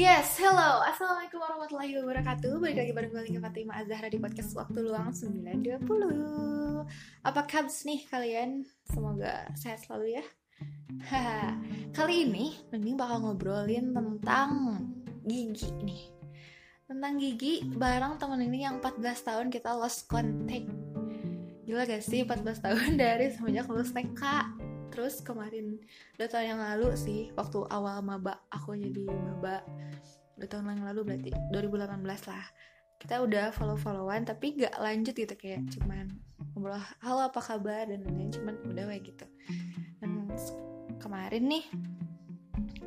Yes, hello. Assalamualaikum warahmatullahi wabarakatuh. Balik lagi bareng gue Lika Fatima Azahra di podcast Waktu Luang 920. Apa kabar nih kalian? Semoga sehat selalu ya. Kali ini Mending bakal ngobrolin tentang gigi nih. Tentang gigi bareng temen ini yang 14 tahun kita lost contact. Gila gak sih 14 tahun dari semenjak lulus TK terus kemarin dua tahun yang lalu sih waktu awal maba aku jadi maba dua tahun yang lalu berarti 2018 lah. Kita udah follow followan tapi gak lanjut gitu kayak cuman ngobrol halo apa kabar? dan lain-lain cuman udah kayak gitu. Dan kemarin nih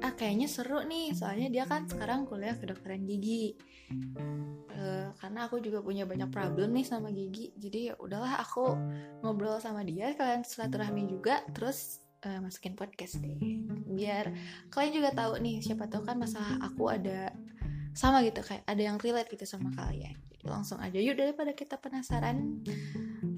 ah kayaknya seru nih soalnya dia kan sekarang kuliah kedokteran gigi uh, karena aku juga punya banyak problem nih sama gigi. Jadi ya udahlah aku ngobrol sama dia kalian silaturahmi juga terus uh, masukin podcast deh. Biar kalian juga tahu nih siapa tahu kan masalah aku ada sama gitu kayak ada yang relate gitu sama kalian. Jadi langsung aja yuk daripada kita penasaran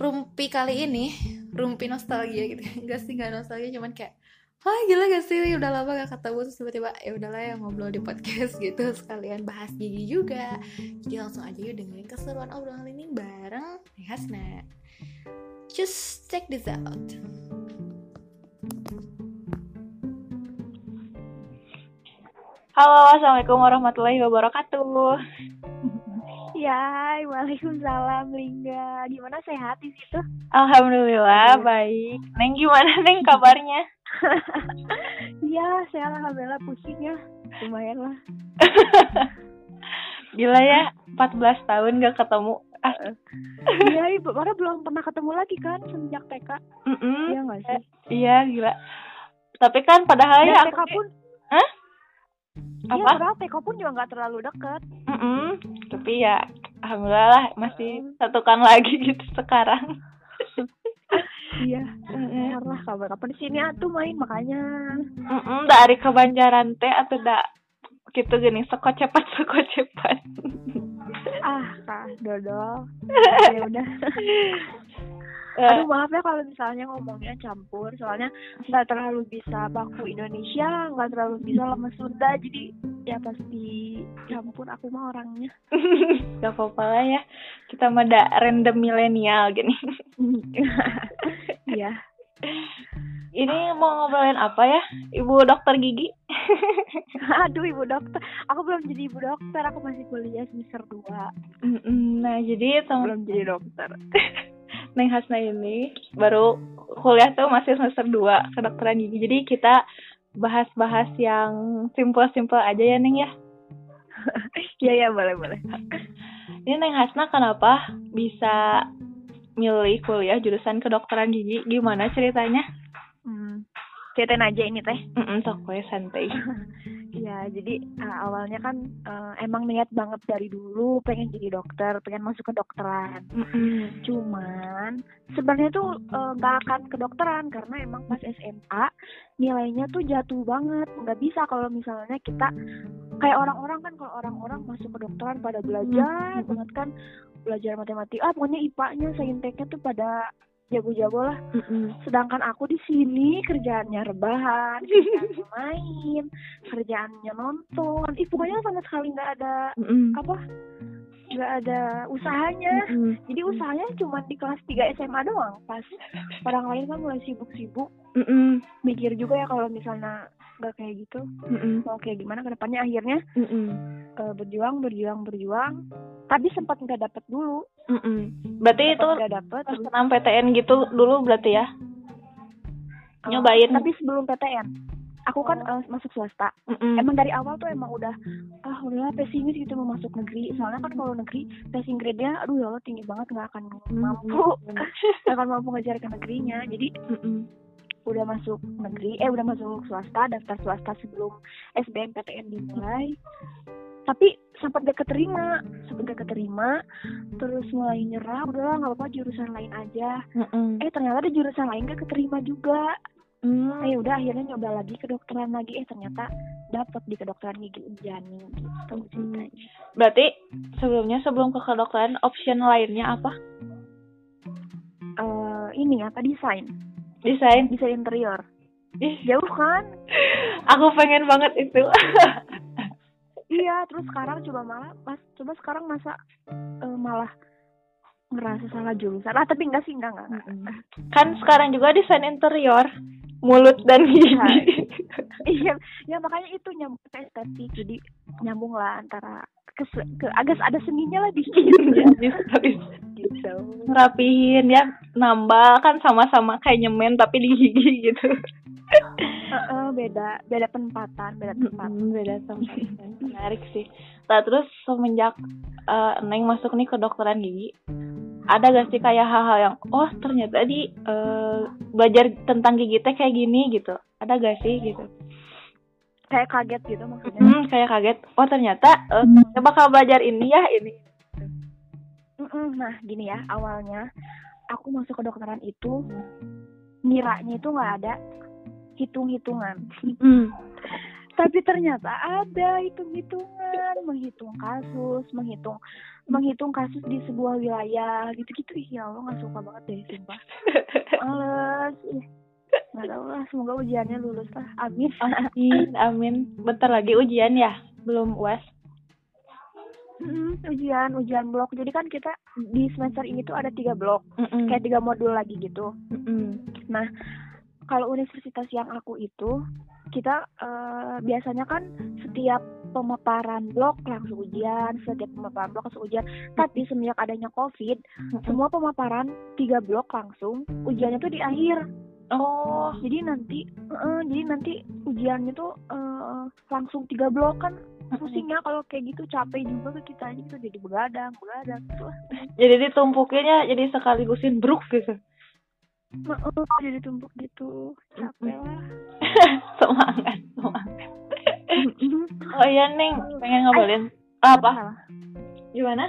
rumpi kali ini rumpi nostalgia gitu. Enggak sih nggak nostalgia cuman kayak Wah gila gak sih udah lama gak ketemu terus tiba-tiba ya udahlah ya ngobrol di podcast gitu sekalian bahas gigi juga jadi langsung aja yuk dengerin keseruan obrolan ini bareng Hasna just check this out Halo, assalamualaikum warahmatullahi wabarakatuh. Ya, waalaikumsalam Lingga. Gimana sehat di situ? Alhamdulillah baik. Neng gimana Neng kabarnya? Iya, saya alhamdulillah pusing ya. Lumayan lah. Gila ya, 14 tahun gak ketemu. Ah, Iya, ibu karena belum pernah ketemu lagi kan semenjak TK. mm-mm. Iya nggak sih? Iya, gila. Tapi kan padahal Ya, ya TK aku pun, Hah? iya Apa? padahal TK pun juga nggak terlalu deket. Mm-mm. Tapi ya alhamdulillah lah masih satukan lagi gitu sekarang. Iya. Mm-mm. Karena kabar-kabar di sini atuh main makanya. Mm-mm, dari kebanjaran teh atau da gitu gini sekocepat sekocepat. Ah, kah, dodol. ya udah. Eh, Aduh maaf ya kalau misalnya ngomongnya campur, soalnya nggak terlalu bisa baku Indonesia, nggak terlalu bisa lemes Sunda, jadi ya pasti campur. Aku mah orangnya. Gak apa-apa lah ya. Kita mah da random milenial gini. Iya. Ini mau ngobrolin apa ya? Ibu dokter gigi? Aduh ibu dokter, aku belum jadi ibu dokter, aku masih kuliah semester 2 Mm-mm, Nah jadi teman Belum jadi dokter. Neng Hasna ini Baru kuliah tuh masih semester 2 Kedokteran gigi Jadi kita bahas-bahas yang simple-simple aja ya Neng ya Iya iya boleh boleh. Ini Neng Hasna kenapa bisa milih kuliah jurusan kedokteran gigi Gimana ceritanya? Hmm. Ceritain aja ini teh. Sok we, santai Iya, jadi uh, awalnya kan uh, emang niat banget dari dulu pengen jadi dokter, pengen masuk ke dokteran. Mm-mm. Cuman sebenarnya tuh uh, nggak akan kedokteran karena emang pas SMA nilainya tuh jatuh banget. Nggak bisa kalau misalnya kita kayak orang-orang kan kalau orang-orang masuk ke dokteran pada belajar Hmm. banget kan belajar matematika, ah pokoknya IPA-nya, sainteknya tuh pada jago-jago lah. Mm-mm. Sedangkan aku di sini kerjaannya rebahan, kerjaannya main, kerjaannya nonton. Ih, pokoknya sama sekali nggak ada Mm-mm. apa, nggak ada usahanya. Mm-mm. Jadi usahanya cuma di kelas 3 SMA doang. Pas orang lain kan mulai sibuk-sibuk, Mm-mm. mikir juga ya kalau misalnya nggak kayak gitu, Mm-mm. mau kayak gimana ke depannya. Akhirnya Mm-mm. eh, berjuang, berjuang, berjuang. Tapi sempat nggak dapet dulu. Mm-mm. Berarti itu nggak dapet. senam PTN gitu dulu berarti ya? eh, nyobain. Tapi sebelum PTN, aku kan eh, masuk swasta. Mm-mm. emang dari awal tuh emang udah ah udahlah pesimis gitu mau masuk negeri soalnya kan kalau negeri passing grade-nya aduh ya Allah tinggi banget nggak akan mampu nggak akan mampu ngejar ke negerinya jadi Mm-mm. Udah masuk negeri eh udah masuk swasta daftar swasta sebelum SBMPTN dimulai tapi sempat gak keterima sempat gak keterima terus mulai nyerah udahlah nggak apa-apa jurusan lain aja Mm-mm. eh ternyata ada jurusan lain gak keterima juga Mm. eh udah akhirnya nyoba lagi kedokteran lagi eh ternyata dapet di kedokteran gigi Unjani gitu ceritanya Berarti sebelumnya sebelum ke kedokteran option lainnya apa? eh ini apa desain Desain. desain interior Ih, jauh kan aku pengen banget itu. iya terus sekarang coba malah pas coba sekarang masa eh, malah ngerasa salah jurusan ah tapi enggak sih enggak enggak, enggak. Kan sekarang juga desain interior, mulut dan gigi. iya ya makanya itu nyambung estetik jadi nyambung lah antara ke, ke agak ada seninya lah di bisa, bisa. gitu Ngerapihin ya, nambal kan sama-sama kayak nyemen tapi di gigi gitu. Heeh, beda beda penempatan beda tempat Mm, beda sama menarik sih. Nah terus semenjak eh, Neng masuk nih ke dokteran gigi, ada gak sih kayak hal-hal yang oh ternyata di eh, belajar tentang gigi teh kayak gini gitu? Ada gak sih gitu? Kayak kaget gitu maksudnya Hmm, kayak kaget. Oh ternyata eh, saya bakal belajar ini ya ini. Nah, gini ya, awalnya aku masuk ke kedokteran itu ngiranya itu nggak ada hitung-hitungan. Hmm. Tapi ternyata ada hitung-hitungan, menghitung kasus, menghitung menghitung kasus di sebuah wilayah gitu-gitu. Ih, ya Allah nggak suka banget deh, sumpah. Males. Nggak tahu lah, semoga ujiannya lulus lah. Amin. Amin, amin. Bentar lagi ujian ya, belum uas. Mm, ujian, ujian blok. Jadi kan kita di semester ini tuh ada tiga blok, Mm-mm. kayak tiga modul lagi gitu. Mm-mm. Nah, kalau universitas yang aku itu, kita eh, biasanya kan setiap pemaparan blok langsung ujian, setiap pemaparan blok langsung ujian. Tapi semenjak adanya COVID, semua pemaparan tiga blok langsung, ujiannya tuh di akhir. Oh, Jadi nanti, eh, jadi nanti ujiannya tuh eh, langsung tiga blok kan pusing ya kalau kayak gitu capek juga ke kita gitu jadi begadang begadang gitu lah jadi ditumpukinnya jadi sekaligusin bruk gitu. Nah, eh, jadi tumpuk gitu capek lah semangat, semangat. Oh iya Neng, pengen ngobrolin apa? Salah. Gimana?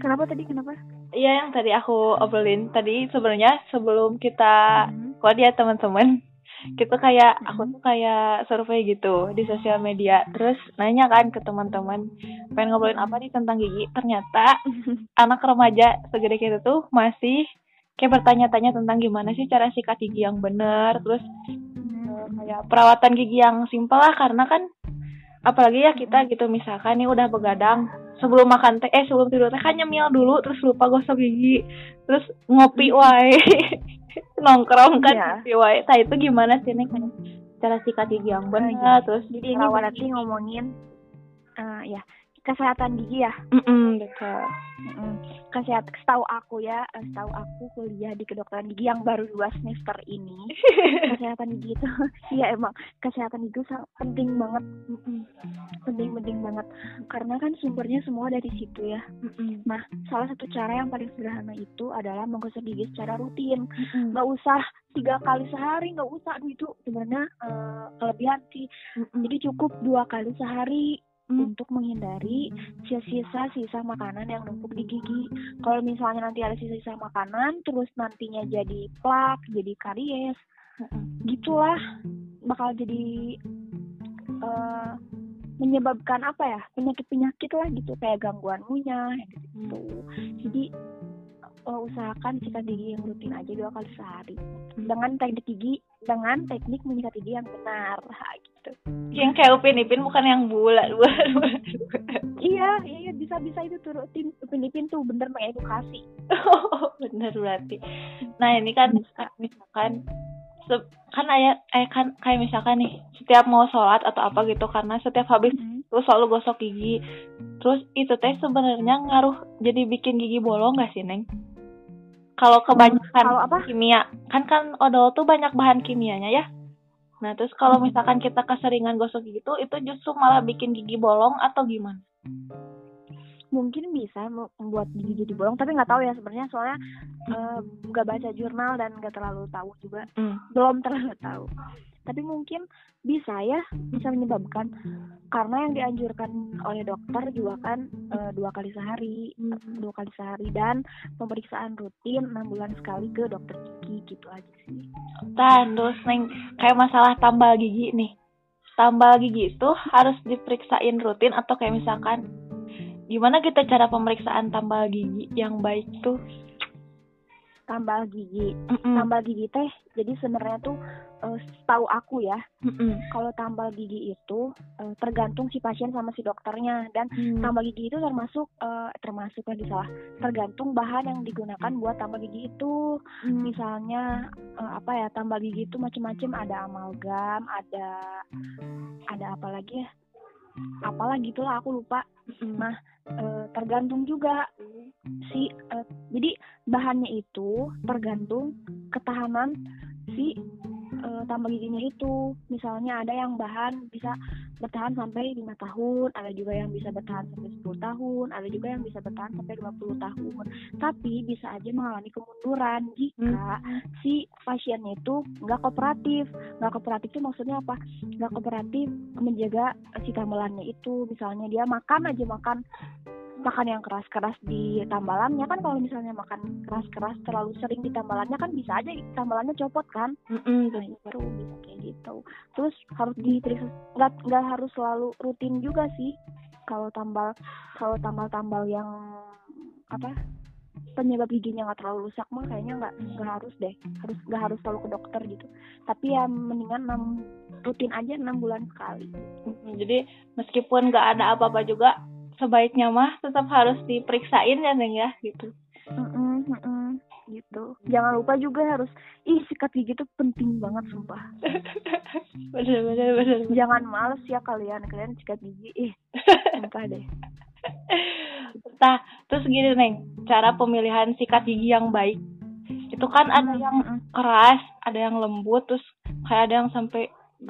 kenapa tadi kenapa Iya yang tadi aku obrolin. Tadi sebenarnya sebelum kita kuat ya teman-teman. Kita kayak aku tuh kayak survei gitu di sosial media. Terus nanya kan ke teman-teman pengen ngobrolin apa nih tentang gigi? Ternyata anak remaja segede kita tuh masih kayak bertanya-tanya tentang gimana sih cara sikat gigi yang benar. Terus eh, kayak perawatan gigi yang simpel lah. Karena kan apalagi ya kita gitu misalkan nih udah begadang sebelum makan teh eh sebelum tidur teh kan nyemil dulu terus lupa gosok gigi terus ngopi wae nongkrong kan Iya. ngopi wae nah itu gimana sih nih kayak cara sikat gigi yang benar terus Jadi ini berarti ngomongin eh, ya kesehatan gigi ya. Mm-mm, betul Mm-mm. Kesehatan setahu aku ya, eh, setahu aku kuliah di kedokteran gigi yang baru dua semester ini. kesehatan gigi itu iya emang kesehatan gigi sangat penting banget. Mm-mm. Penting-penting banget karena kan sumbernya semua dari situ ya. Mm-mm, Nah, salah satu cara yang paling sederhana itu adalah menggosok gigi secara rutin. Nggak usah tiga kali sehari, nggak usah. Aduh, itu sebenarnya eh, kelebihan sih. mm-mm, Jadi cukup dua kali sehari. Untuk menghindari sisa-sisa makanan yang numpuk di gigi. Kalau misalnya nanti ada sisa-sisa makanan, terus nantinya jadi plak, jadi karies, mm-mm. gitulah bakal jadi eh, menyebabkan apa ya penyakit-penyakit lah gitu kayak gangguan yang gitu. Jadi eh, usahakan sikat gigi yang rutin aja dua kali sehari dengan teknik gigi dengan teknik menyikat gigi yang benar gitu. Yang kayak upin ipin bukan yang bulat bulat bulat Iya, iya bisa bisa itu turutin Filipin tuh bener mengedukasi. Oh, bener berarti. Nah, ini kan misalkan kan ayat eh kan kayak misalkan nih setiap mau sholat atau apa gitu karena setiap habis itu selalu gosok gigi. Terus itu teh sebenarnya ngaruh jadi bikin gigi bolong gak sih, Neng? Kalau kebanyakan Kalau apa? kimia, kan kan odol tuh banyak bahan kimianya ya. Nah, terus kalau misalkan kita keseringan gosok gigi tuh itu justru malah bikin gigi bolong atau gimana? Mungkin bisa mem- membuat gigi jadi bolong, tapi nggak tahu ya sebenarnya soalnya eh, nggak baca jurnal dan nggak terlalu tahu juga, Hmm. belum terlalu tahu. Tapi mungkin bisa ya, bisa menyebabkan karena yang dianjurkan oleh dokter juga kan eh, dua kali sehari, dua kali sehari dan pemeriksaan rutin enam bulan sekali ke dokter gigi gitu aja sih. Terus neng kayak masalah tambal gigi nih. Tambal gigi itu harus diperiksain rutin atau kayak misalkan gimana kita cara pemeriksaan tambal gigi yang baik tuh? tambal gigi. Mm-mm. Tambal gigi teh, jadi sebenarnya tuh eh, setahu aku ya, kalau tambal gigi itu eh, tergantung si pasien sama si dokternya dan Hmm. tambal gigi itu termasuk eh, termasuk lagi salah, tergantung bahan yang digunakan buat tambal gigi itu. Hmm. Misalnya eh, apa ya, tambal gigi itu macam-macam ada amalgam, ada ada apa lagi ya? Apalah gitulah aku lupa. Nah, eh, tergantung juga si eh, jadi bahannya itu tergantung ketahanan si eh, tambal giginya itu. Misalnya ada yang bahan bisa bertahan sampai lima tahun ada juga yang bisa bertahan sampai 10 tahun ada juga yang bisa bertahan sampai 20 tahun. Tapi bisa aja mengalami kemunduran jika si pasiennya itu nggak kooperatif. Nggak kooperatif itu maksudnya apa? Nggak kooperatif menjaga si tambalannya itu. Misalnya dia makan aja makan makan yang keras-keras di tambalannya. Kan kalau misalnya makan keras-keras terlalu sering di tambalannya kan bisa aja tambalannya copot kan? Mm-mm. nah itu bisa kayak gitu. Terus harus diperiksa nggak nggak harus selalu rutin juga sih. Kalau tambal kalau tambal-tambal yang apa penyebab giginya nggak terlalu rusak mah kayaknya nggak nggak harus deh. Harus nggak harus selalu ke dokter gitu. Tapi ya mendingan enam rutin aja enam bulan sekali. Jadi meskipun nggak ada apa-apa juga, sebaiknya mah tetap harus diperiksain ya Neng ya gitu. Mm-mm, mm-mm, gitu jangan lupa juga harus ih sikat gigi itu penting banget sumpah bener bener bener. jangan males ya kalian kalian sikat gigi ih sumpah deh Nah, terus gini Neng, cara pemilihan sikat gigi yang baik. Itu kan ada yang keras, ada yang lembut, terus kayak ada yang sampai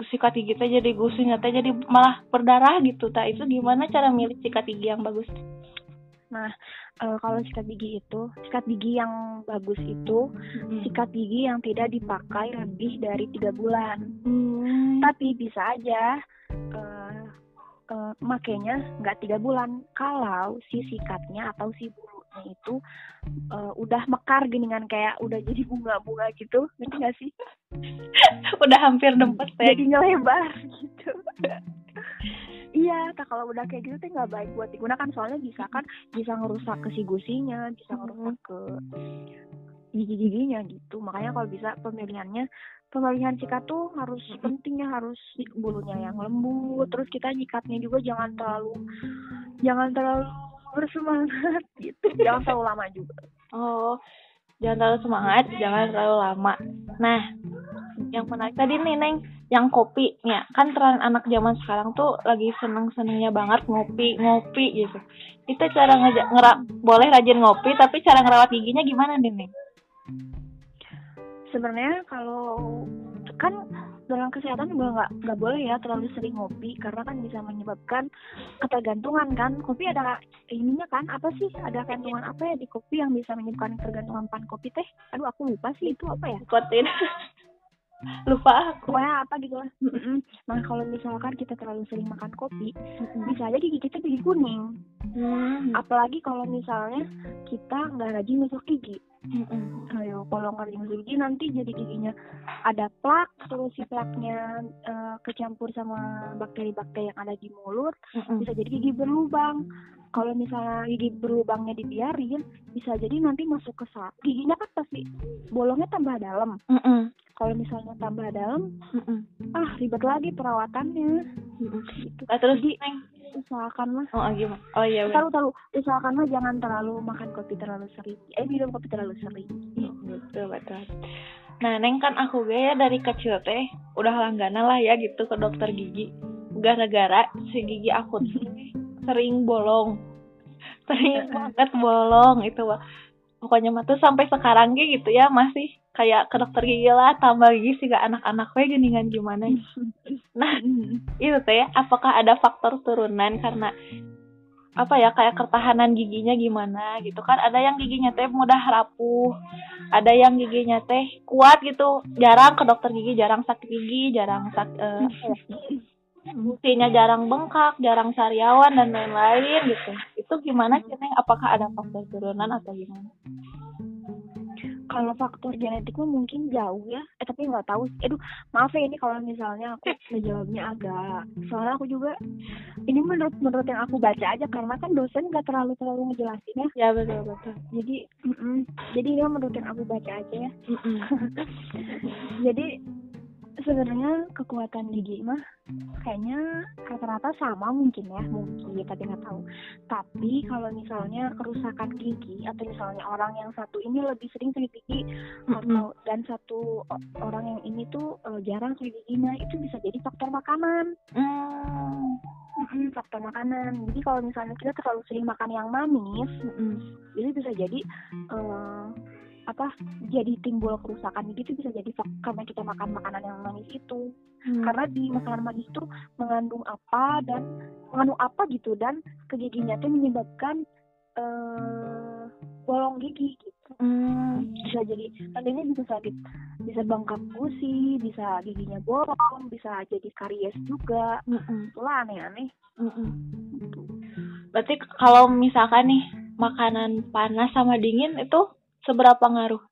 sikat gigi teh jadi gusinya teh jadi malah berdarah gitu. Tak itu gimana cara milih sikat gigi yang bagus? Nah, eh, kalau sikat gigi itu, sikat gigi yang bagus itu, Mm. sikat gigi yang tidak dipakai lebih dari tiga bulan. Hmm. Tapi bisa aja eh eh, makainya nggak tiga bulan kalau si sikatnya atau si bulunya itu eh, udah mekar geningan kayak udah jadi bunga-bunga gitu, ngerti nggak sih? Udah hampir dempet teh. Jadi ngelebar gitu. Iya, tak kalau udah kayak gitu tuh nggak baik buat digunakan soalnya bisa kan bisa ngerusak ke si gusinya, bisa ngerusak ke gigi-giginya gitu. Makanya kalau bisa pemilihannya pemilihan sikat tuh harus pentingnya harus bulunya yang lembut, terus kita nyikatnya juga jangan terlalu jangan terlalu bersemangat gitu. Jangan terlalu lama juga. Oh, jangan terlalu semangat, jangan terlalu lama. Nah, yang menarik tadi nih Neng, yang kopi, ya kan tren anak zaman sekarang tuh lagi seneng-senengnya banget ngopi, ngopi gitu. Itu cara ngeja ngera boleh rajin ngopi, tapi cara ngerawat giginya gimana nih Neng? sebenarnya kalau kan dalam kesehatan juga nggak nggak boleh ya terlalu sering ngopi karena kan bisa menyebabkan ketergantungan kan. Kopi ada ininya kan apa sih? Ada kandungan apa ya di kopi yang bisa menyebabkan ketergantungan pan kopi teh? Aduh aku lupa sih itu apa ya. Ikutin. Lupa aku. pokoknya apa gitu lah. Nah kalau misalkan kita terlalu sering makan kopi bisa aja gigi kita jadi kuning. Hmm. apalagi kalau misalnya kita nggak rajin gosok gigi Mm-mm. Ayo, kalau nggak gosok gigi nanti jadi giginya ada plak, terus si plaknya eh, kecampur sama bakteri-bakteri yang ada di mulut, Mm-mm. bisa jadi gigi berlubang. Kalau misalnya gigi berlubangnya dibiarin, bisa jadi nanti masuk ke sa giginya kan pasti bolongnya tambah dalam. Mm-mm. Kalau misalnya tambah dalam, Mm-mm. ah ribet lagi perawatannya. Mm-mm. Gitu. Nah, terus Jadi- Neng, Usahakanlah oh gimana? Oh iya bener. taruh taruh usahakanlah jangan terlalu makan kopi terlalu sering eh minum kopi terlalu sering betul betul nah neng kan aku ge ya dari kecil teh udah langganan lah ya gitu ke dokter gigi gara-gara si gigi aku tuh sering bolong sering banget bolong itu pokoknya mah tuh sampai sekarang gitu ya masih kayak ke dokter gigi lah tambah gigi sih gak anak-anak we geningan gimana nah itu teh apakah ada faktor turunan karena apa ya kayak ketahanan giginya gimana gitu? Kan ada yang giginya teh mudah rapuh ada yang giginya teh kuat gitu. Jarang ke dokter gigi jarang sakit gigi jarang sak eh, apa ya, jarang bengkak jarang sariawan dan lain-lain gitu. Itu gimana sih apakah ada faktor turunan atau gimana kalau faktor genetik mah mungkin jauh ya eh tapi nggak tahu sih. aduh maaf ya ini kalau misalnya aku menjawabnya agak soalnya aku juga ini menurut menurut yang aku baca aja karena kan dosen nggak terlalu terlalu ngejelasin ya ya betul betul jadi mm-mm. jadi ini menurut yang aku baca aja ya Mm-mm. jadi sebenarnya kekuatan gigi mah kayaknya rata-rata sama mungkin ya mungkin tapi nggak tahu tapi kalau misalnya kerusakan gigi atau misalnya orang yang satu ini lebih sering sakit gigi atau dan satu orang yang ini tuh eh, jarang sakit giginya itu bisa jadi faktor makanan Mm. Faktor makanan jadi kalau misalnya kita terlalu sering makan yang manis Mm-mm. jadi bisa jadi eh, apa jadi timbul kerusakan gigi itu bisa jadi karena kita makan makanan yang manis itu. Hmm. karena di makanan manis itu mengandung apa dan mengandung apa gitu dan ke giginya itu menyebabkan eh bolong gigi gitu. Mm. bisa jadi nantinya bisa sakit bisa bengkak gusi bisa giginya bolong bisa jadi karies juga. Itulah aneh-aneh. Gitu. Berarti kalau misalkan nih makanan panas sama dingin itu seberapa ngaruh?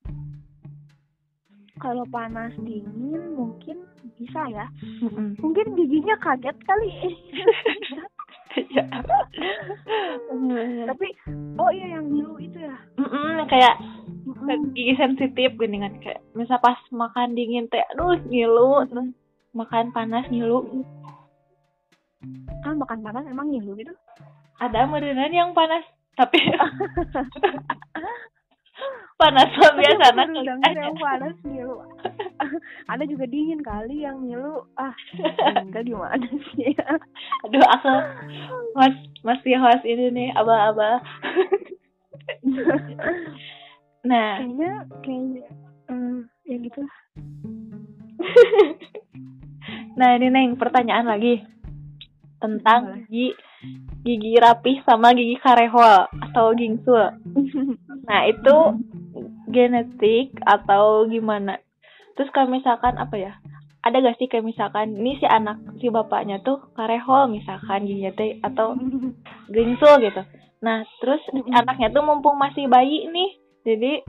kalau panas dingin mungkin bisa ya Mm-mm. mungkin giginya kaget kali Ya. tapi oh iya yang ngilu itu ya Mm-mm, kayak Mm-mm. gigi sensitif gini kan kayak misal pas makan dingin teh aduh ngilu terus makan panas ngilu kan makan panas emang ngilu gitu ada meureunan yang panas tapi panas mah biasa anak panas ngilu. Ada juga dingin kali yang ngilu. Ah enggak gimana sih? Aduh aku mas masih host ini nih aba-aba nah. Kayaknya kayaknya eh, ya gitu. Lah nah ini neng pertanyaan lagi. Tentang gigi gigi rapih sama gigi karehol atau gingsul. Nah itu genetik atau gimana? Terus kalau misalkan apa ya? Ada gak sih kayak misalkan ini si anak si bapaknya tuh karehol misalkan giginya teh atau gingsul gitu. Nah terus si Mm-mm. anaknya tuh mumpung masih bayi nih jadi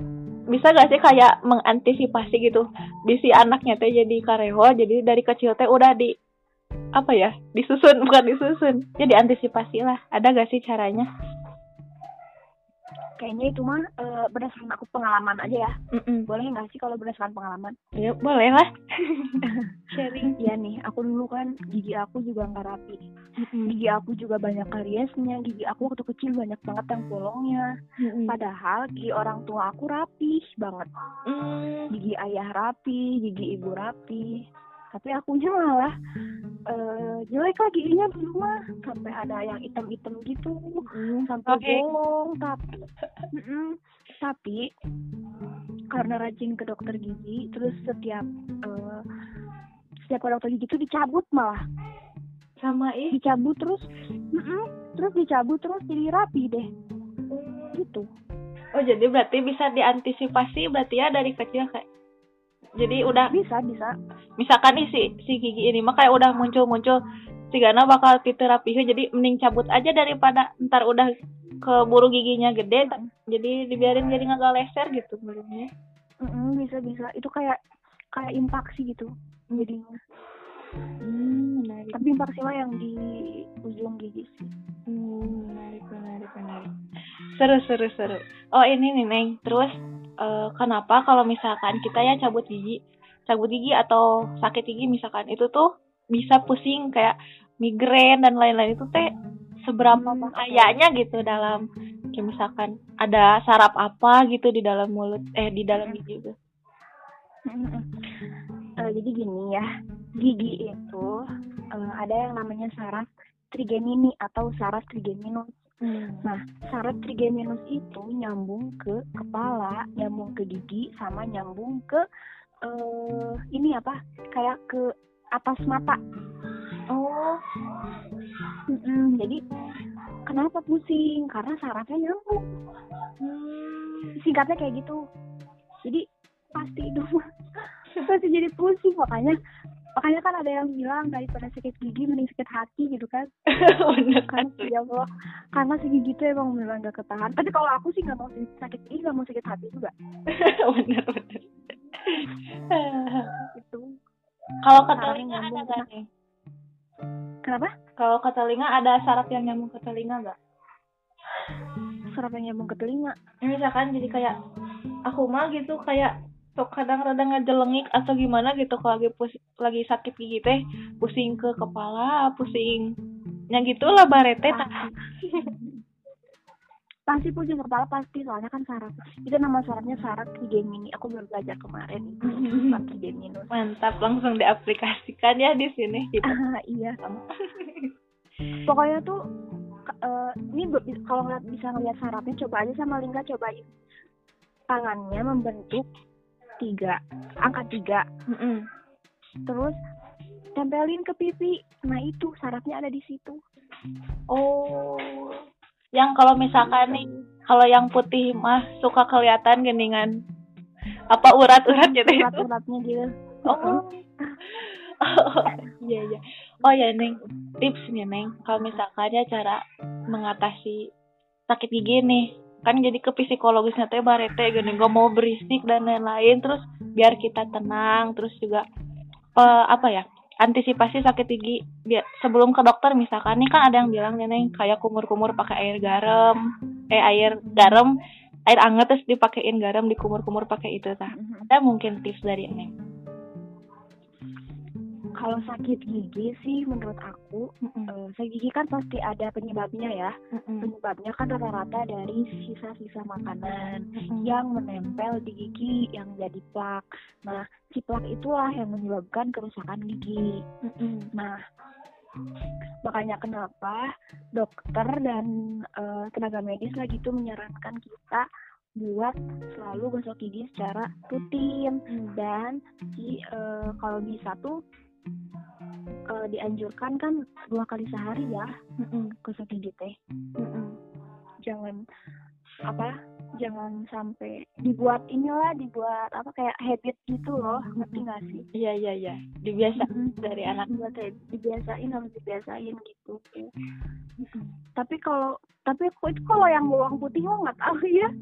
bisa gak sih kayak mengantisipasi gitu di si anaknya teh jadi karehol jadi dari kecil teh udah di apa ya disusun bukan disusun jadi antisipasi lah. Ada gak sih caranya kayaknya itu mah eh, berdasarkan aku pengalaman aja ya. Mm-mm. boleh nggak sih kalau berdasarkan pengalaman? Ya boleh lah. Sharing. Iya nih aku dulu kan gigi aku juga nggak rapi. Mm-mm. gigi aku juga banyak kariesnya. Gigi aku waktu kecil banyak banget yang bolongnya. Mm-mm. padahal gigi orang tua aku rapih banget. Mm. gigi ayah rapi gigi ibu rapi tapi akunya malah eh jelek lah giginya dulu mah sampai ada yang hitam-hitam gitu Mm. sampai Oke. bolong tapi Mm-mm. tapi karena rajin ke dokter gigi terus setiap eh, setiap ke dokter gigi itu dicabut malah sama ih dicabut terus Mm-mm. terus dicabut terus jadi rapi deh gitu oh jadi berarti bisa diantisipasi berarti ya dari kecil kayak jadi udah bisa bisa. misalkan nih si si gigi ini mah kayak udah muncul-muncul si Gana bakal titik rapih jadi mending cabut aja daripada ntar udah keburu giginya gede ta- jadi dibiarin jadi nggak leser gitu menurutnya Mm-mm, bisa bisa. Itu kayak kayak impaksi gitu jadi hmm, menarik. Tapi impaksi mah yang di ujung gigi sih. Hmm, menarik menarik menarik. Seru seru seru. Oh ini nih neng. Terus eh, kenapa kalau misalkan kita ya cabut gigi cabut gigi atau sakit gigi misalkan itu tuh bisa pusing kayak migrain dan lain-lain itu teh seberapa Hmm, bahayanya gitu dalam kayak misalkan ada saraf apa gitu di dalam mulut eh di dalam gigi itu? Mm-mm. Eh, jadi gini ya gigi itu eh, ada yang namanya saraf trigemini atau saraf trigeminus Nah, saraf trigeminus itu nyambung ke kepala, nyambung ke gigi, sama nyambung ke eh ini apa? Kayak ke atas mata. oh Mm-mm, jadi kenapa pusing? Karena sarafnya nyambung. hmm. Singkatnya kayak gitu. Jadi pasti itu pasti jadi pusing makanya makanya kan ada yang bilang daripada sakit gigi mending sakit hati gitu kan. Bener kan ya Allah. Karena si gigi itu emang beneran gak ketahan. Tapi kalau aku sih nggak mau sakit gigi nggak mau sakit hati juga. Bener bener. Itu kalau ke telinga ada nggak kena. nih? Kenapa? Kalau ke telinga ada saraf yang nyambung ke telinga nggak saraf yang nyambung ke telinga? Misalkan jadi kayak aku mah gitu kayak sok kadang rada ngejelengik atau gimana gitu kalau lagi pus lagi sakit gigi teh pusing ke kepala pusing ya gitulah barete tah. pasti. Pasti pusing kepala pasti soalnya kan saraf itu nama sarafnya saraf trigemini aku baru belajar kemarin saraf trigeminus mantap langsung diaplikasikan ya di sini. Gitu Ah, iya. Pokoknya tuh eh, ini kalau ngeliat bisa ngeliat sarafnya coba aja sama Lingga cobain tangannya membentuk tiga. Angka tiga. Mm-mm. terus tempelin ke pipi nah itu sarafnya ada di situ. Oh. Yang kalau misalkan nih kalau yang putih mah suka kelihatan geningan apa urat-urat gitu itu? Urat-uratnya gitu. Oh. Iya iya. Oh ya Neng, tips nih Neng, kalau misalkan ya cara mengatasi sakit gigi nih, kan jadi ke psikologisnya teh barete gini gak mau berisik dan lain-lain. Terus biar kita tenang terus juga eh, apa ya antisipasi sakit gigi. Biar sebelum ke dokter misalkan nih kan ada yang bilang nih Neng kayak kumur-kumur pakai air garam eh air garam air anget terus dipakein garam dikumur-kumur pakai itu tah ada mungkin tips dari Neng kalau sakit gigi sih menurut aku Mm-mm. eh, sakit gigi kan pasti ada penyebabnya ya Mm-mm. penyebabnya kan rata-rata dari sisa-sisa makanan Mm-mm. yang menempel di gigi yang jadi plak. Nah, si plak itulah yang menyebabkan kerusakan gigi. Mm-mm. Nah, makanya kenapa dokter dan eh, tenaga medis lagi itu menyarankan kita buat selalu gosok gigi secara rutin dan si eh, kalau bisa tuh eh, dianjurkan kan dua kali sehari ya? Mm-mm. gosok gigi teh jangan apa jangan sampai dibuat inilah dibuat apa kayak habit gitu loh. Ngerti nggak sih? Iya iya iya, dibiasa dari anak. kayak dibiasain harus dibiasain gitu. Tapi kalau tapi itu kalau yang bawang putih mah nggak tahu ya?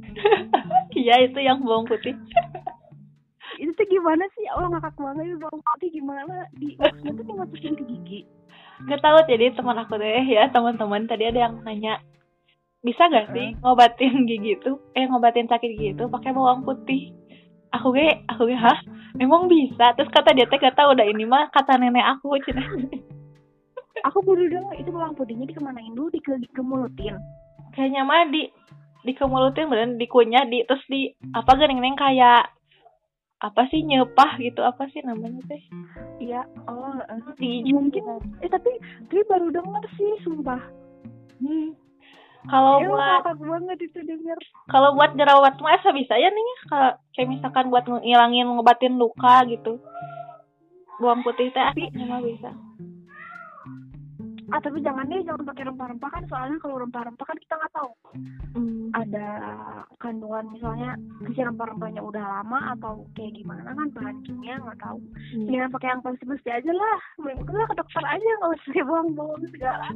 Iya itu yang bawang putih. itu tuh gimana sih? Oh ngakak banget itu bawang putih gimana? Di maksudnya tuh dimasukin ke gigi. Gak tahu jadi teman aku deh ya teman-teman tadi ada yang nanya bisa gak sih ngobatin gigi itu? Eh ngobatin sakit gigi itu pakai bawang putih? Aku ge aku ge hah? Emang bisa? Terus kata dia teh gak tahu udah ini mah kata nenek aku cina. Aku baru dengar itu bawang putihnya dikemanain dulu? Di dikemurutin kayaknya mah di dikemurutin bener dikunyah di terus di apa gering neng kayak apa sih nyepah gitu apa sih namanya teh iya oh eh. di mungkin eh tapi tapi baru dengar sih sumpah Hmm. Kalau Eh, buat banget itu denger kalau buat jerawat mah bisa ya nih kalau kayak misalkan buat ngilangin ngobatin luka gitu. Bawang putih teh aslinya mah bisa. Ah tapi jangan deh jangan pakai rempah-rempah kan soalnya kalau rempah-rempah kan kita nggak tahu Hmm. ada kandungan misalnya si rempah-rempahnya udah lama atau kayak gimana kan bahan kimia nggak tahu mendingan pakai yang pasti-pasti aja lah mendingan ke dokter aja nggak usah pakai bawang-bawang segala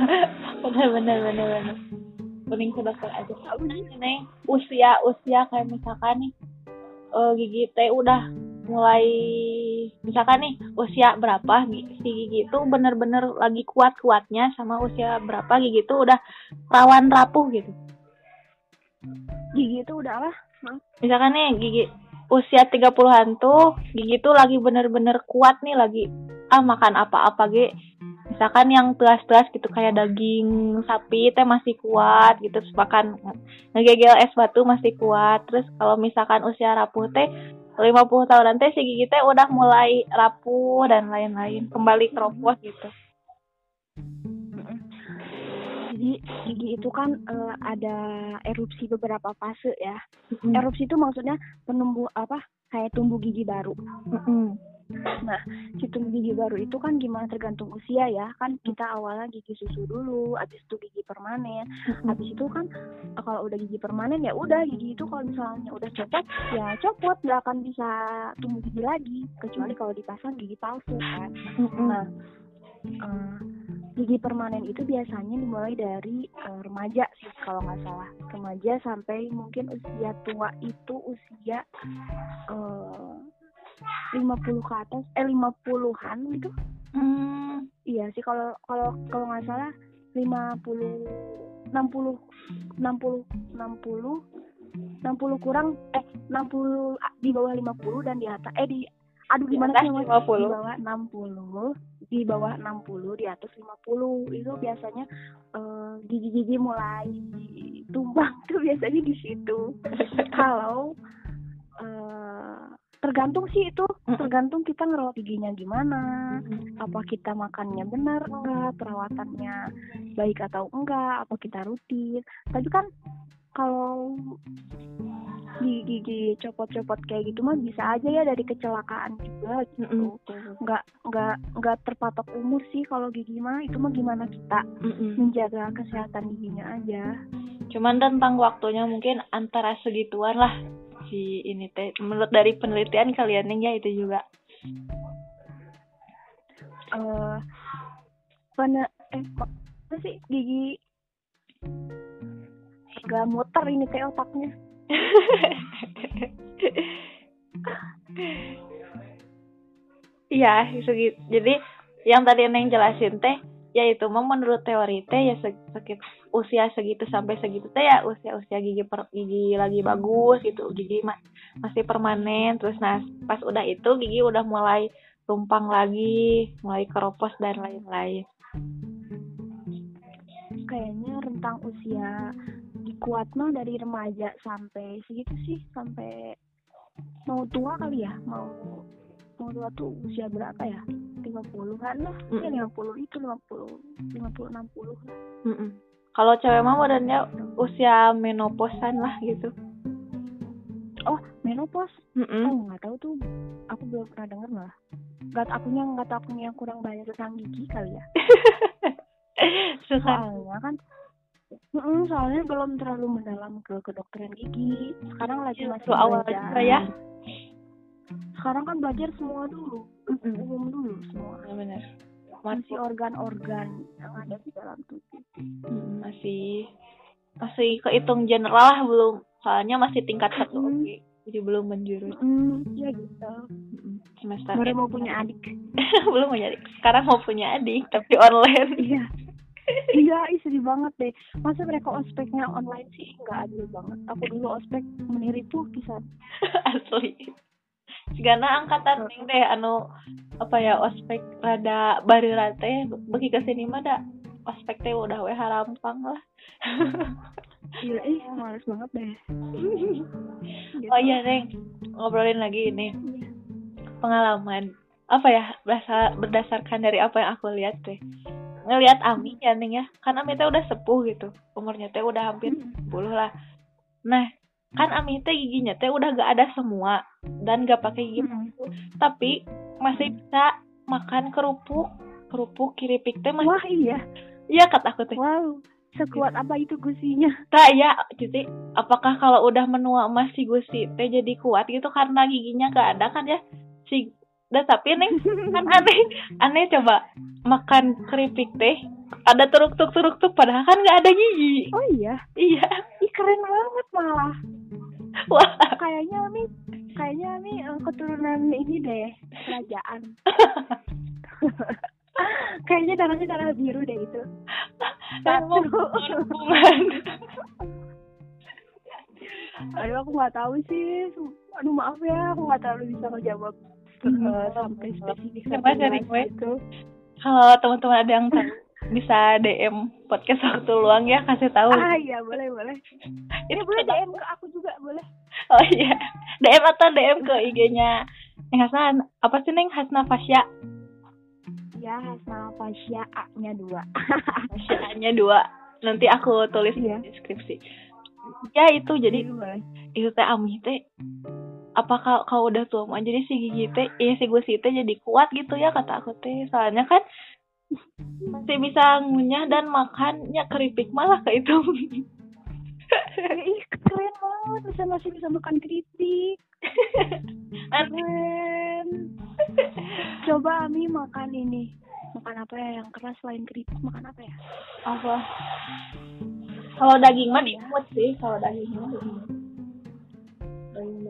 bener bener bener bener. Mending ke dokter aja. Neng, usia usia kayak misalkan nih eh, gigi teh udah mulai misalkan nih usia berapa si gigi itu bener-bener lagi kuat-kuatnya sama usia berapa gigi itu udah rawan rapuh gitu. gigi itu udah apa? Misalkan nih gigi usia 30-an tuh gigi tuh lagi bener-bener kuat nih lagi ah makan apa-apa ge. Misalkan yang telas-telas gitu kayak daging sapi teh masih kuat gitu terus makan ngegegel es batu masih kuat. Terus kalau misalkan usia rapuh teh 50 tahunan teh si gigi teh udah mulai rapuh dan lain-lain kembali keropos gitu. Jadi gigi itu kan eh, ada erupsi beberapa fase ya. Erupsi itu maksudnya penumbuh apa kayak tumbuh gigi baru. Mm-mm. Nah, situng gigi baru itu kan gimana tergantung usia ya. Kan kita awalnya gigi susu dulu, habis itu gigi permanen. Habis itu kan kalau udah gigi permanen ya udah gigi itu kalau misalnya udah copot ya copot nggak akan bisa tumbuh gigi lagi kecuali kalau dipasang gigi palsu kan. Nah, eh, gigi permanen itu biasanya dimulai dari eh, remaja sih kalau nggak salah. Remaja sampai mungkin usia tua itu usia eh, 50 ke atas eh 50-an gitu. Hmm. Iya sih kalau kalau kalau nggak salah 50 60 60 60 60 kurang eh 60 ah, di bawah 50 dan di atas eh di aduh gimana sih Mas? 50. di bawah 60 di bawah 60 di atas 50 itu biasanya eh, gigi-gigi mulai tumbang tuh biasanya di situ kalau eh, tergantung sih itu tergantung kita ngerawat giginya gimana apa kita makannya benar enggak perawatannya baik atau enggak apa kita rutin. Tapi kan kalau gigi gigi copot-copot kayak gitu mah bisa aja ya dari kecelakaan juga gitu. Nggak nggak nggak terpatok umur sih kalau gigi mah itu mah gimana kita menjaga kesehatan giginya aja. Cuman tentang waktunya mungkin antara segituan lah si ini teh. Menurut dari penelitian kalian ya itu juga. eh pene eh ma- apa sih gigi nggak muter ini teh otaknya Iya, segi- jadi yang tadi Neng jelasin teh, ya itu mah menurut teori teh ya se- sekit usia segitu sampai segitu teh ya usia-usia gigi per, gigi lagi bagus gitu, gigi ma- masih permanen terus nah pas udah itu gigi udah mulai tumpang lagi, mulai keropos dan lain-lain. kayaknya rentang usia kuat mah dari remaja sampai segitu sih sampai mau tua kali ya mau tua tuh usia berapa ya? 50-an lah. Ya 50 itu 50 50 60 lah. Mm-mm. Kalau cewek mah modelnya usia menoposan lah gitu. oh menopause Mm-mm. oh nggak tahu tuh. Aku belum pernah dengar malah. Nggak akunya nggak tahu akunya yang kurang banyak tentang gigi kali ya? Soalnya kan Mm-mm, soalnya belum terlalu mendalam ke kedokteran gigi. Sekarang lagi masih Itu awal juga ya. Sekarang kan belajar semua dulu. Umum dulu semua. Benar. masih organ-organ yang ada di dalam tubuh. Mm, masih masih kehitung general lah belum. Soalnya masih tingkat satu Mm. oke. Jadi belum menjurus. Mm, ya gitu. Semester baru mau punya adik. Belum mau jadi sekarang mau punya adik tapi online. Iya. Iya sedih banget deh. Masa mereka ospeknya online sih? Nggak adil banget. Aku dulu ospek menipu pisan asli Segana angkatan ning deh anu apa ya ospek rada baru rate bagi ke sini mah da ospek teh udah we harampang lah iya ih males banget deh Gitu. oh iya neng ngobrolin lagi ini pengalaman apa ya berdasarkan dari apa yang aku lihat teh ngelihat Ami ya Neng ya kan Ami teh udah sepuh gitu umurnya teh udah hampir Mm. 10 lah nah kan Ami teh giginya teh udah gak ada semua dan gak pakai gigi. Mm. tapi masih bisa makan kerupuk. Kerupuk keripik teh masih wah iya. Iya kata aku teh. Wow sekuat apa itu gusinya? Tak ya jadi apakah kalau udah menua emas si gusi teh jadi kuat gitu karena giginya gak ada kan ya? Si dan tapi neng kan aneh. Aneh coba makan keripik teh ada teruk tuk teruk tuk padahal kan nggak ada gigi oh iya? Iya. Ih keren banget malah. Wah. Kayaknya mi kayaknya mi eh, keturunan ini deh kerajaan. Kayaknya darahnya darah biru deh itu. Satu. hubungan aduh aku nggak tahu sih. Aduh maaf ya aku nggak terlalu bisa ngejawab eh, sampai spesifik Coba sampai jelas gue. gitu kalau teman-teman ada yang tahu bisa DM podcast waktu luang ya kasih tahu. Ah iya boleh boleh. Ini boleh DM ke aku juga boleh. Oh iya. DM atau DM ke IG-nya Neng Hasna apa sih Neng? Hasna Fasya. Ya Hasna Fasya A nya dua Fasya-nya dua. Nanti aku tulis Iya. di deskripsi. Ya itu. Jadi boleh. itu teh Ami teh apa kau, kau udah tua mah jadi si gigi teh iya si gusi teh jadi kuat gitu ya kata aku teh. Soalnya kan masih bisa ngunyah dan makannya keripik. Malah ke itu. Ya, ih keren banget. Bisa masih bisa makan keripik. Keren. Coba Ami makan ini. Makan apa ya yang keras selain keripik? Makan apa ya? Apa? Kalau daging mah diemut sih. Kalau daging mah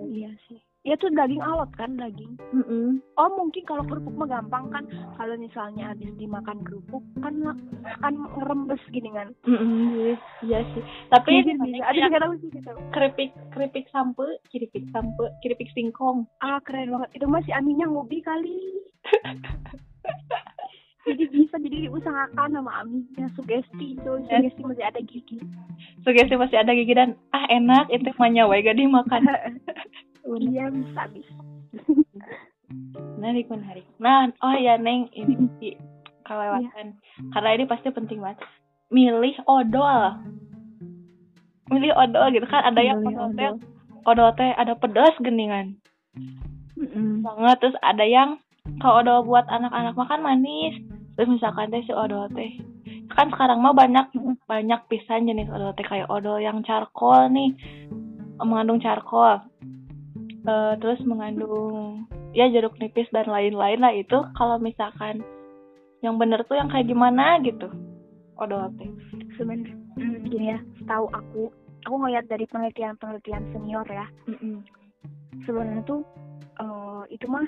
iya sih ya tuh daging alot kan daging. Mm-mm. oh mungkin kalau kerupuk mah gampang kan. Kalau misalnya habis dimakan kerupuk kan kan ngerembes gini kan. Mm-mm, iya, iya sih. Tapi Mungkin bisa ada juga tahu sih gitu keripik keripik sampe keripik sampe keripik singkong. Ah keren banget. Itu masih Aminya ngopi kali. Jadi bisa jadi diusahakan sama Aminya sugesti tuh sugesti masih ada gigi. Sugesti masih ada gigi dan ah enak itu manya wae gak dimakan iya bisa bisa. Menarik menarik. Nah oh ya neng ini sih kelewatan. Karena ini pasti penting banget. Milih odol. Milih odol gitu kan ada yang odol teh odol. teh ada pedas geningan. Mm-mm. banget. Terus ada yang kalau odol buat anak-anak makan manis. Terus misalkan teh si odol teh. Kan sekarang mah banyak banyak pisan jenis odol teh. Kayak odol yang charcoal nih. Mengandung charcoal Eh, terus mengandung ya jeruk nipis dan lain-lain lah itu. Kalau misalkan yang bener tuh yang kayak gimana gitu. Odol teh sebenarnya hmm, gini ya tahu aku aku ngeliat dari penelitian-penelitian senior ya. Mm-mm. sebenarnya tuh eh, itu mah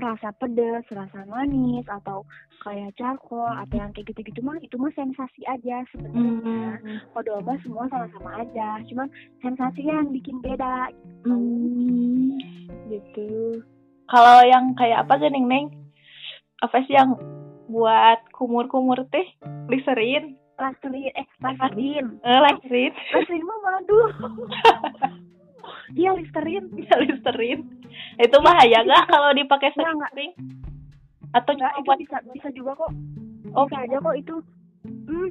rasa pedas, rasa manis atau kayak charcoal atau yang kayak gitu-gitu mah itu mah sensasi aja sebenarnya. Mm. Odol mah semua sama-sama aja, cuman sensasinya yang bikin beda. Hmm, gitu. Kalau yang kayak apa sih Neng Neng? Apa sih yang buat kumur-kumur teh? Listerin? Listerin, eh Listerin, Eh. Listerin mah madu. Iya Listerin. Bisa listerin. Itu bahaya gak kalau dipakai Enggak, enggak. sering? Atau Enggak, cuma itu bisa bisa juga kok. Oh, bisa aja kok itu. Hmm,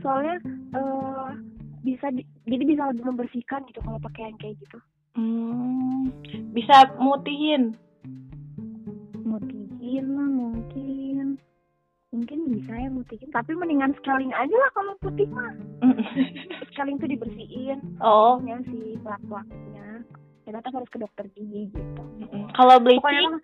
soalnya eh bisa di- jadi bisa lebih membersihkan gitu kalau pakai yang kayak gitu. Hmm, bisa mutihin. Mutihin lah mungkin. Mungkin bisa ya mutihin, tapi mendingan scaling aja lah kalau putih mah. Scaling tuh dibersihin, oh, ya si plak-plaknya. Ya tetap harus ke dokter gigi gitu. kalau Pokoknya bleaching? mah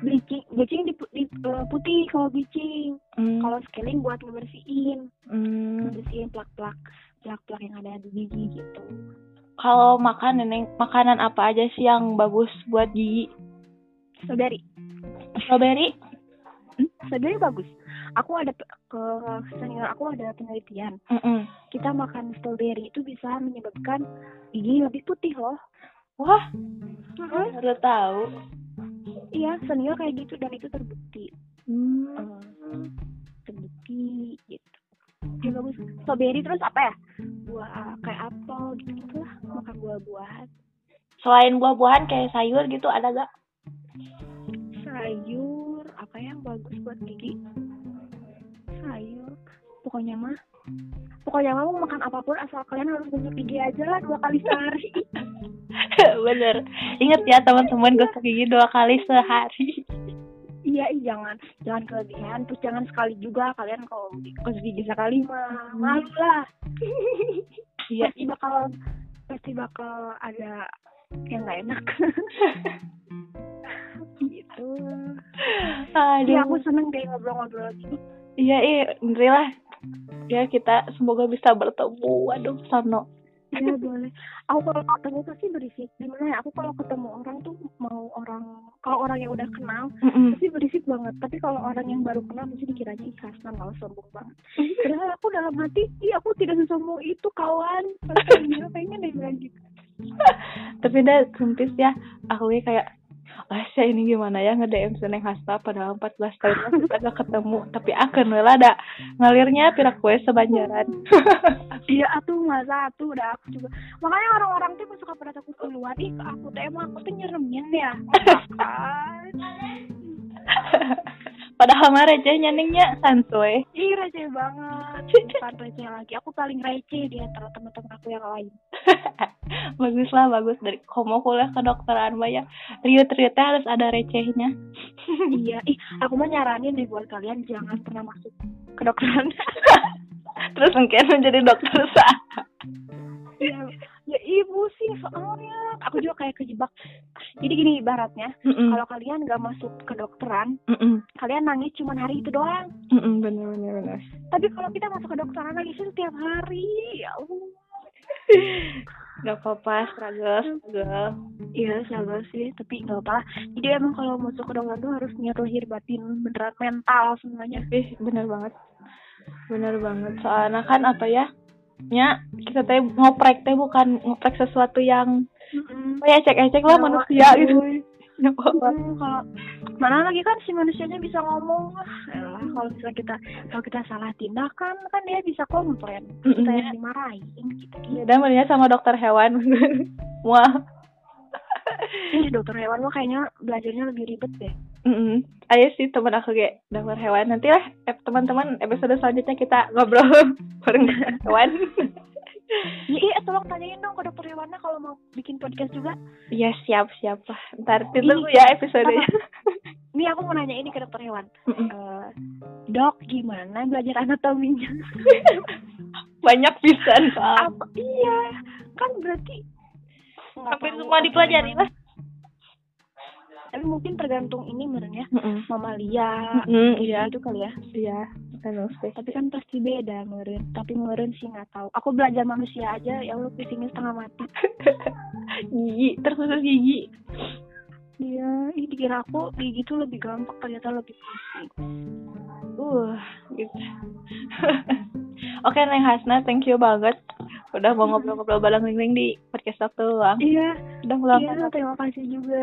bleaching, bleaching di, di- eh, putih kalau bleaching. Hmm, Kalau scaling buat ngebersihin, ngebersihin plak-plak plak-plak yang ada di gigi gitu. Kalau makan Neneng, makanan apa aja sih yang bagus buat gigi? Strawberry. Strawberry? Hmm, strawberry bagus. Aku ada ke senior aku ada penelitian. Mm-mm. Kita makan strawberry itu bisa menyebabkan gigi lebih putih loh. Wah, Mhm. baru tahu. Iya, senior kayak gitu dan itu terbukti. Hmm. Eh, terbukti gitu. Ya bagus. Strawberry terus apa ya? Buah kayak apel gitu gitulah. Makan buah-buahan. Selain buah-buahan kayak sayur gitu ada gak? Sayur apa yang bagus buat gigi? Sayur. Pokoknya mah Pokoknya mah mau makan apa pun asal kalian harus gosok gigi aja lah dua kali sehari. Bener. Ingat ya teman-teman gosok gigi dua kali sehari. Iya, jangan jangan kelebihan, terus jangan sekali juga kalian kalau gosok gigi sekali mah malu lah. Iya. pasti bakal pasti bakal ada yang nggak enak. gitu. Iya, aku Aduh. seneng deh ngobrol-ngobrol gini. Iya, iya, alhamdulillah. Ya kita semoga bisa bertemu. Waduh, sono. Iya boleh. Aku kalau ketemu pasti berisik. Gimana ya? Aku kalau ketemu orang tuh mau orang kalau orang yang udah kenal Mm-mm. pasti berisik banget. Tapi kalau orang yang baru kenal pasti dikiranya ih Hasnan malah sombong banget. Padahal aku dalam hati, ih aku tidak sesombong itu kawan. Dia pengen deh bilang gitu. Tapi dah sempis ya. Aku kayak Asya ini gimana ya nge-DM Seneng Hasta padahal 14 tahun kita gak ketemu tapi akan lah ada ngalirnya pirak kue sebanjaran Iya atuh masa atuh udah aku juga. Makanya orang-orang tuh suka pada takut keluar. Ih aku tuh emang aku tuh nyeremin ya. Padahal mah recehnya nengnya santuy Ih receh banget. Bukan receh lagi. Aku paling receh di antara teman-teman aku yang lain. bagus lah bagus dari kamu kuliah kedokteran banyak riut riutnya harus ada recehnya iya. Ih, aku mau nyaranin deh buat kalian jangan pernah masuk kedokteran. terus mungkin menjadi dokter sah Iya. ya ibu sih soalnya aku juga kayak kejebak. Jadi gini ibaratnya, Mm-mm. kalau kalian nggak masuk kedokteran, Mm-mm. kalian nangis cuma hari itu doang. Mm-mm, bener bener bener Tapi kalau kita masuk kedokteran nangisnya setiap hari. Ya Allah. gak apa-apa struggle struggle Iya, salah sih, tapi nggak apa lah. Jadi emang kalau masuk kedokteran tuh harus niat lahir batin, beneran mental semuanya. Ih, bener banget. Bener banget. Soalnya kan apa ya? Nya, kita teh ngoprek teh bukan ngoprek sesuatu yang Mm-mm. apa ya cek-cek lah Nyawa, manusia gitu. Nyawa. Hmm, kalau mana lagi kan si manusianya bisa ngomong ah elah, kalau misalnya kita kalau kita salah tindakan kan dia bisa komplain kita Mm-mm. yang dimarahin gitu Ya, dan mendingan sama dokter hewan. Wah. Ih, dokter hewan mah kayaknya belajarnya lebih ribet deh Mm Ayo sih teman aku kayak dokter hewan. Nanti lah eh, teman-teman episode selanjutnya kita ngobrol bareng hewan. ya, iya tolong tanyain dong ke dokter hewannya kalau mau bikin podcast juga Iya siap siap lah. Ntar Ini, ditunggu ya episodenya. Nih aku mau nanya ini ke dokter hewan Mm-mm. Eh, dok gimana belajar anatominya Banyak pisan apa iya kan berarti Hampir semua dipelajari lah. Tapi mungkin tergantung ini merenya Mm-mm. mamalia Mm, iya. itu kali ya. Iya. Tapi kan pasti beda meren tapi meren sih nggak tahu. Aku belajar manusia aja ya allah pusingnya setengah mati. Gigi terkhusus gigi. Iya ini dikira aku gigi tuh lebih gampang ternyata lebih pusing. Uh gitu. Oke neng Hasna thank you banget udah mau ngobrol-ngobrol bareng Ling Ling di podcast waktu luang. Iya. Udah iya meluangkan terima kasih juga.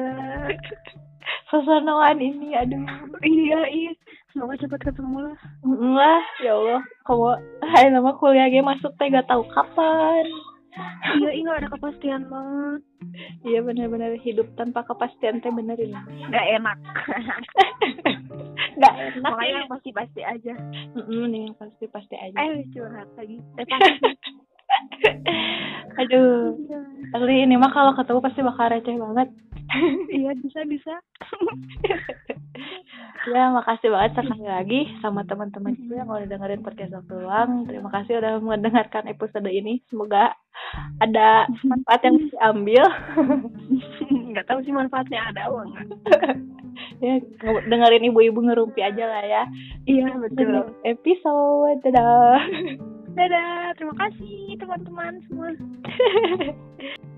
Suasanaan ini aduh. Iya iya. Semoga cepat ketemu lah. Lah ya Allah. Kamu hai nama kuliah gue masuk teh gak tahu kapan. Iya iya nggak ada kepastian banget. Iya bener-bener hidup tanpa kepastian teh bener ini nggak enak. Nggak enak makanya ya yang pasti pasti aja. Mm-mm, nih pasti pasti aja. Eh curhat lagi. eh pasti aduh Asli ini mah kalau ketemu pasti bakal receh banget iya bisa bisa Ya, makasih banget sekali lagi sama teman-teman juga yang udah dengerin podcast waktu luang. Terima kasih udah mendengarkan episode ini. Semoga ada manfaat yang diambil. nggak tahu sih manfaatnya ada apa enggak ya, dengerin ibu-ibu ngerumpi aja lah ya. iya betul Episode, dadah. Dadah terima kasih teman-teman semua